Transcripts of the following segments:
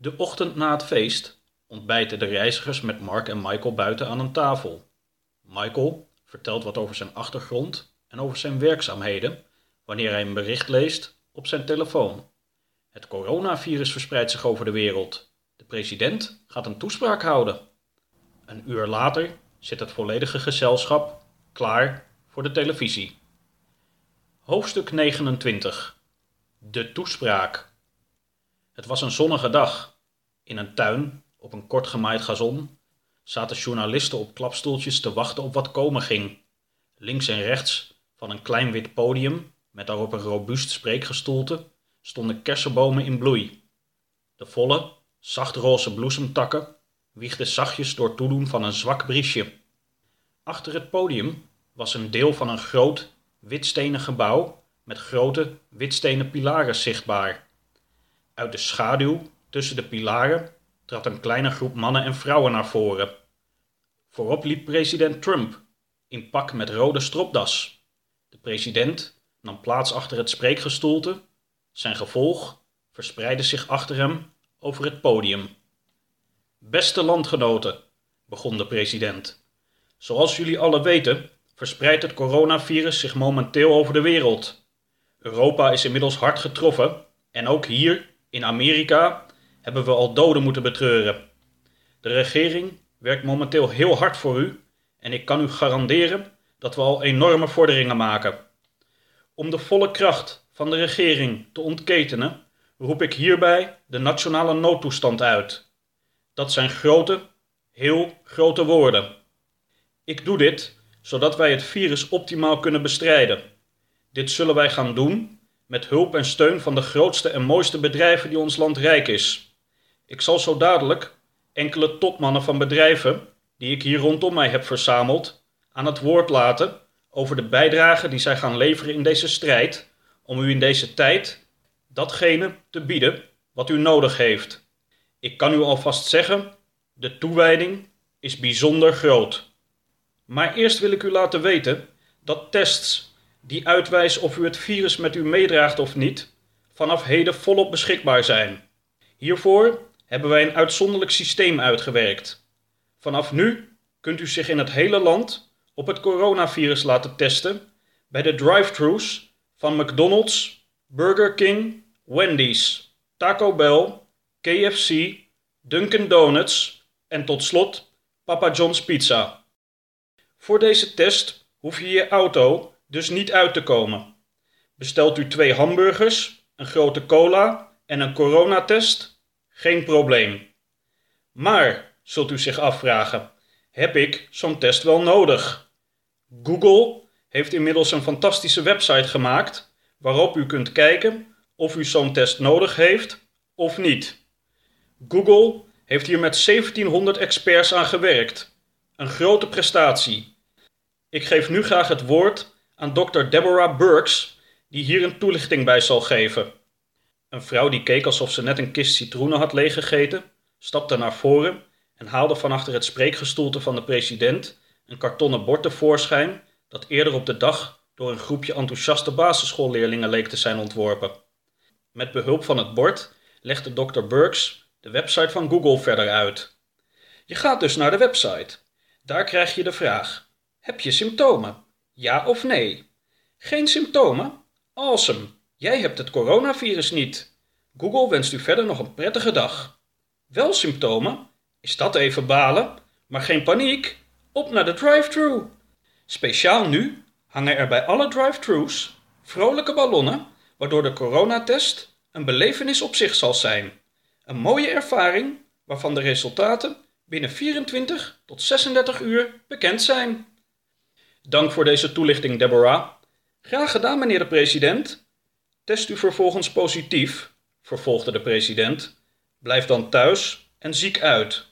De ochtend na het feest ontbijten de reizigers met Mark en Michael buiten aan een tafel. Michael vertelt wat over zijn achtergrond en over zijn werkzaamheden wanneer hij een bericht leest op zijn telefoon. Het coronavirus verspreidt zich over de wereld. De president gaat een toespraak houden. Een uur later zit het volledige gezelschap klaar voor de televisie. Hoofdstuk 29 De toespraak. Het was een zonnige dag. In een tuin, op een kort gemaaid gazon, zaten journalisten op klapstoeltjes te wachten op wat komen ging. Links en rechts van een klein wit podium met daarop een robuust spreekgestoelte stonden kersenbomen in bloei. De volle, zachtroze bloesemtakken wiegden zachtjes door toedoen van een zwak briesje. Achter het podium was een deel van een groot, witstenen gebouw met grote, witstenen pilaren zichtbaar. Uit de schaduw tussen de pilaren trad een kleine groep mannen en vrouwen naar voren. Voorop liep president Trump in pak met rode stropdas. De president nam plaats achter het spreekgestoelte. Zijn gevolg verspreidde zich achter hem over het podium. Beste landgenoten, begon de president. Zoals jullie alle weten, verspreidt het coronavirus zich momenteel over de wereld. Europa is inmiddels hard getroffen en ook hier in Amerika hebben we al doden moeten betreuren. De regering werkt momenteel heel hard voor u en ik kan u garanderen dat we al enorme vorderingen maken. Om de volle kracht van de regering te ontketenen, roep ik hierbij de nationale noodtoestand uit. Dat zijn grote, heel grote woorden. Ik doe dit zodat wij het virus optimaal kunnen bestrijden. Dit zullen wij gaan doen met hulp en steun van de grootste en mooiste bedrijven die ons land rijk is. Ik zal zo dadelijk enkele topmannen van bedrijven, die ik hier rondom mij heb verzameld, aan het woord laten over de bijdrage die zij gaan leveren in deze strijd, om u in deze tijd datgene te bieden wat u nodig heeft. Ik kan u alvast zeggen, de toewijding is bijzonder groot. Maar eerst wil ik u laten weten dat tests die uitwijzen of u het virus met u meedraagt of niet, vanaf heden volop beschikbaar zijn. Hiervoor hebben wij een uitzonderlijk systeem uitgewerkt. Vanaf nu kunt u zich in het hele land op het coronavirus laten testen bij de drive-thrus van McDonald's, Burger King, Wendy's, Taco Bell, KFC, Dunkin' Donuts en tot slot Papa John's Pizza. Voor deze test hoef je je auto dus niet uit te komen. Bestelt u twee hamburgers, een grote cola en een coronatest? Geen probleem. Maar, zult u zich afvragen, heb ik zo'n test wel nodig? Google heeft inmiddels een fantastische website gemaakt waarop u kunt kijken of u zo'n test nodig heeft of niet. Google heeft hier met 1700 experts aan gewerkt. Een grote prestatie. Ik geef nu graag het woord aan dokter Deborah Burks, die hier een toelichting bij zal geven. Een vrouw die keek alsof ze net een kist citroenen had leeggegeten, stapte naar voren en haalde van achter het spreekgestoelte van de president een kartonnen bord tevoorschijn dat eerder op de dag door een groepje enthousiaste basisschoolleerlingen leek te zijn ontworpen. Met behulp van het bord legde dokter Burks de website van Google verder uit. Je gaat dus naar de website. Daar krijg je de vraag: heb je symptomen? Ja of nee? Geen symptomen? Awesome. Jij hebt het coronavirus niet. Google wenst u verder nog een prettige dag. Wel symptomen? Is dat even balen? Maar geen paniek. Op naar de drive-thru. Speciaal nu hangen er bij alle drive-thrus vrolijke ballonnen, waardoor de coronatest een belevenis op zich zal zijn. Een mooie ervaring waarvan de resultaten binnen 24 tot 36 uur bekend zijn. Dank voor deze toelichting, Deborah. Graag gedaan, meneer de president. Test u vervolgens positief, vervolgde de president. Blijf dan thuis en ziek uit.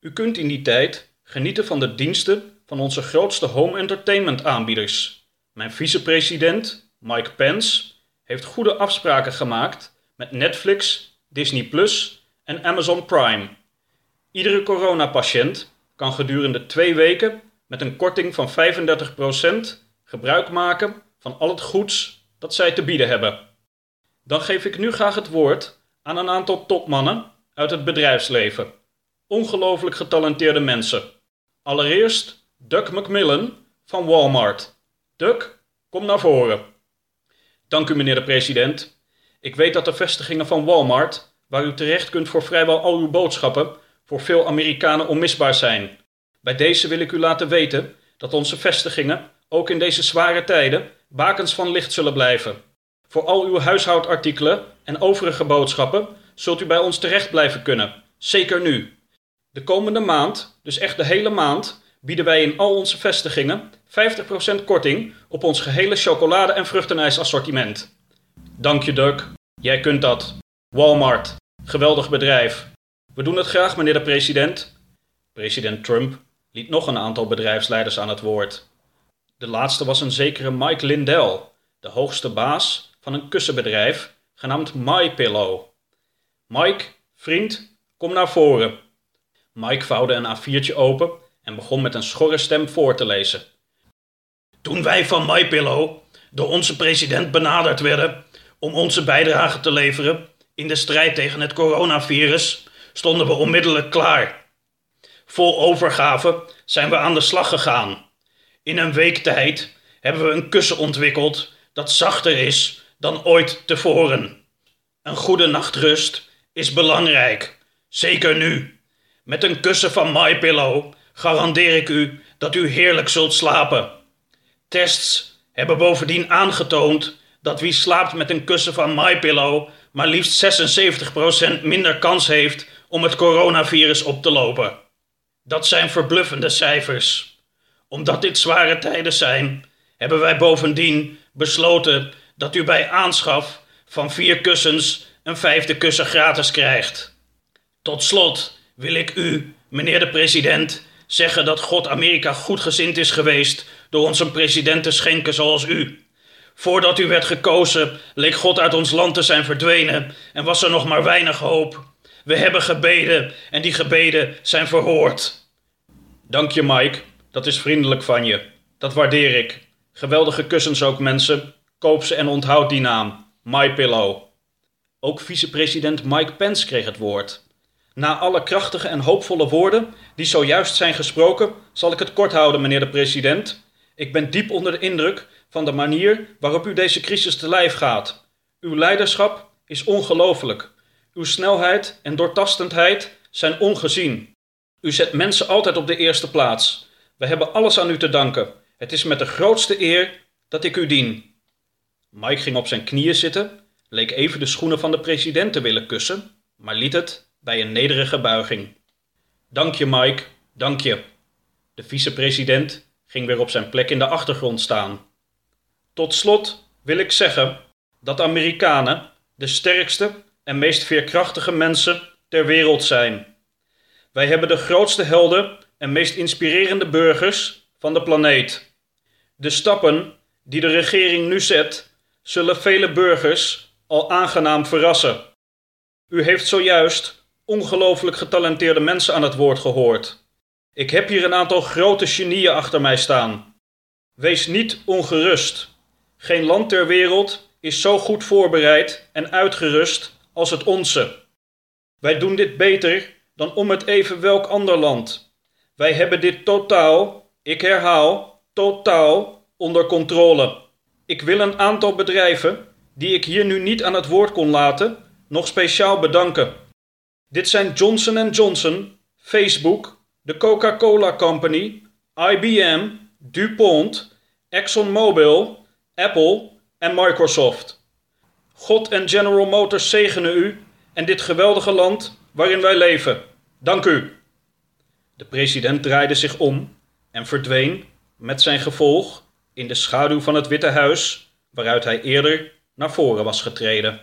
U kunt in die tijd genieten van de diensten van onze grootste home entertainment aanbieders. Mijn vicepresident, Mike Pence, heeft goede afspraken gemaakt met Netflix, Disney Plus en Amazon Prime. Iedere coronapatiënt kan gedurende twee weken met een korting van 35% gebruik maken van al het goeds dat zij te bieden hebben. Dan geef ik nu graag het woord aan een aantal topmannen uit het bedrijfsleven. Ongelooflijk getalenteerde mensen. Allereerst Doug McMillan van Walmart. Doug, kom naar voren. Dank u, meneer de president. Ik weet dat de vestigingen van Walmart, waar u terecht kunt voor vrijwel al uw boodschappen, voor veel Amerikanen onmisbaar zijn. Bij deze wil ik u laten weten dat onze vestigingen, ook in deze zware tijden, bakens van licht zullen blijven. Voor al uw huishoudartikelen en overige boodschappen zult u bij ons terecht blijven kunnen, zeker nu. De komende maand, dus echt de hele maand, bieden wij in al onze vestigingen 50% korting op ons gehele chocolade- en vruchtenijsassortiment. Dank je, Doug. Jij kunt dat. Walmart. Geweldig bedrijf. We doen het graag, meneer de president. President Trump liet nog een aantal bedrijfsleiders aan het woord. De laatste was een zekere Mike Lindell, de hoogste baas van een kussenbedrijf genaamd MyPillow. Mike, vriend, kom naar voren. Mike vouwde een A4'tje open en begon met een schorre stem voor te lezen. Toen wij van MyPillow door onze president benaderd werden om onze bijdrage te leveren in de strijd tegen het coronavirus, stonden we onmiddellijk klaar. Vol overgave zijn we aan de slag gegaan. In een week tijd hebben we een kussen ontwikkeld dat zachter is dan ooit tevoren. Een goede nachtrust is belangrijk, zeker nu. Met een kussen van MyPillow garandeer ik u dat u heerlijk zult slapen. Tests hebben bovendien aangetoond dat wie slaapt met een kussen van MyPillow maar liefst 76% minder kans heeft om het coronavirus op te lopen. Dat zijn verbluffende cijfers. Omdat dit zware tijden zijn, hebben wij bovendien besloten dat u bij aanschaf van vier kussens een vijfde kussen gratis krijgt. Tot slot wil ik u, meneer de president, zeggen dat God Amerika goedgezind is geweest door ons een president te schenken zoals u. Voordat u werd gekozen, leek God uit ons land te zijn verdwenen en was er nog maar weinig hoop. We hebben gebeden en die gebeden zijn verhoord. Dank je, Mike. Dat is vriendelijk van je. Dat waardeer ik. Geweldige kussens ook, mensen. Koop ze en onthoud die naam. MyPillow. Ook vicepresident Mike Pence kreeg het woord. Na alle krachtige en hoopvolle woorden die zojuist zijn gesproken, zal ik het kort houden, meneer de president. Ik ben diep onder de indruk van de manier waarop u deze crisis te lijf gaat. Uw leiderschap is ongelooflijk. Uw snelheid en doortastendheid zijn ongezien. U zet mensen altijd op de eerste plaats. We hebben alles aan u te danken. Het is met de grootste eer dat ik u dien. Mike ging op zijn knieën zitten, leek even de schoenen van de president te willen kussen, maar liet het bij een nederige buiging. Dank je, Mike, dank je. De vicepresident ging weer op zijn plek in de achtergrond staan. Tot slot wil ik zeggen dat Amerikanen de sterkste en meest veerkrachtige mensen ter wereld zijn. Wij hebben de grootste helden en meest inspirerende burgers van de planeet. De stappen die de regering nu zet, zullen vele burgers al aangenaam verrassen. U heeft zojuist ongelooflijk getalenteerde mensen aan het woord gehoord. Ik heb hier een aantal grote genieën achter mij staan. Wees niet ongerust. Geen land ter wereld is zo goed voorbereid en uitgerust als het onze. Wij doen dit beter dan om het even welk ander land. Wij hebben dit totaal, ik herhaal, totaal onder controle. Ik wil een aantal bedrijven, die ik hier nu niet aan het woord kon laten, nog speciaal bedanken. Dit zijn Johnson Johnson, Facebook, de Coca-Cola Company, IBM, DuPont, ExxonMobil, Apple en Microsoft. God en General Motors zegenen u en dit geweldige land waarin wij leven. Dank u. De president draaide zich om en verdween met zijn gevolg in de schaduw van het Witte Huis, waaruit hij eerder naar voren was getreden.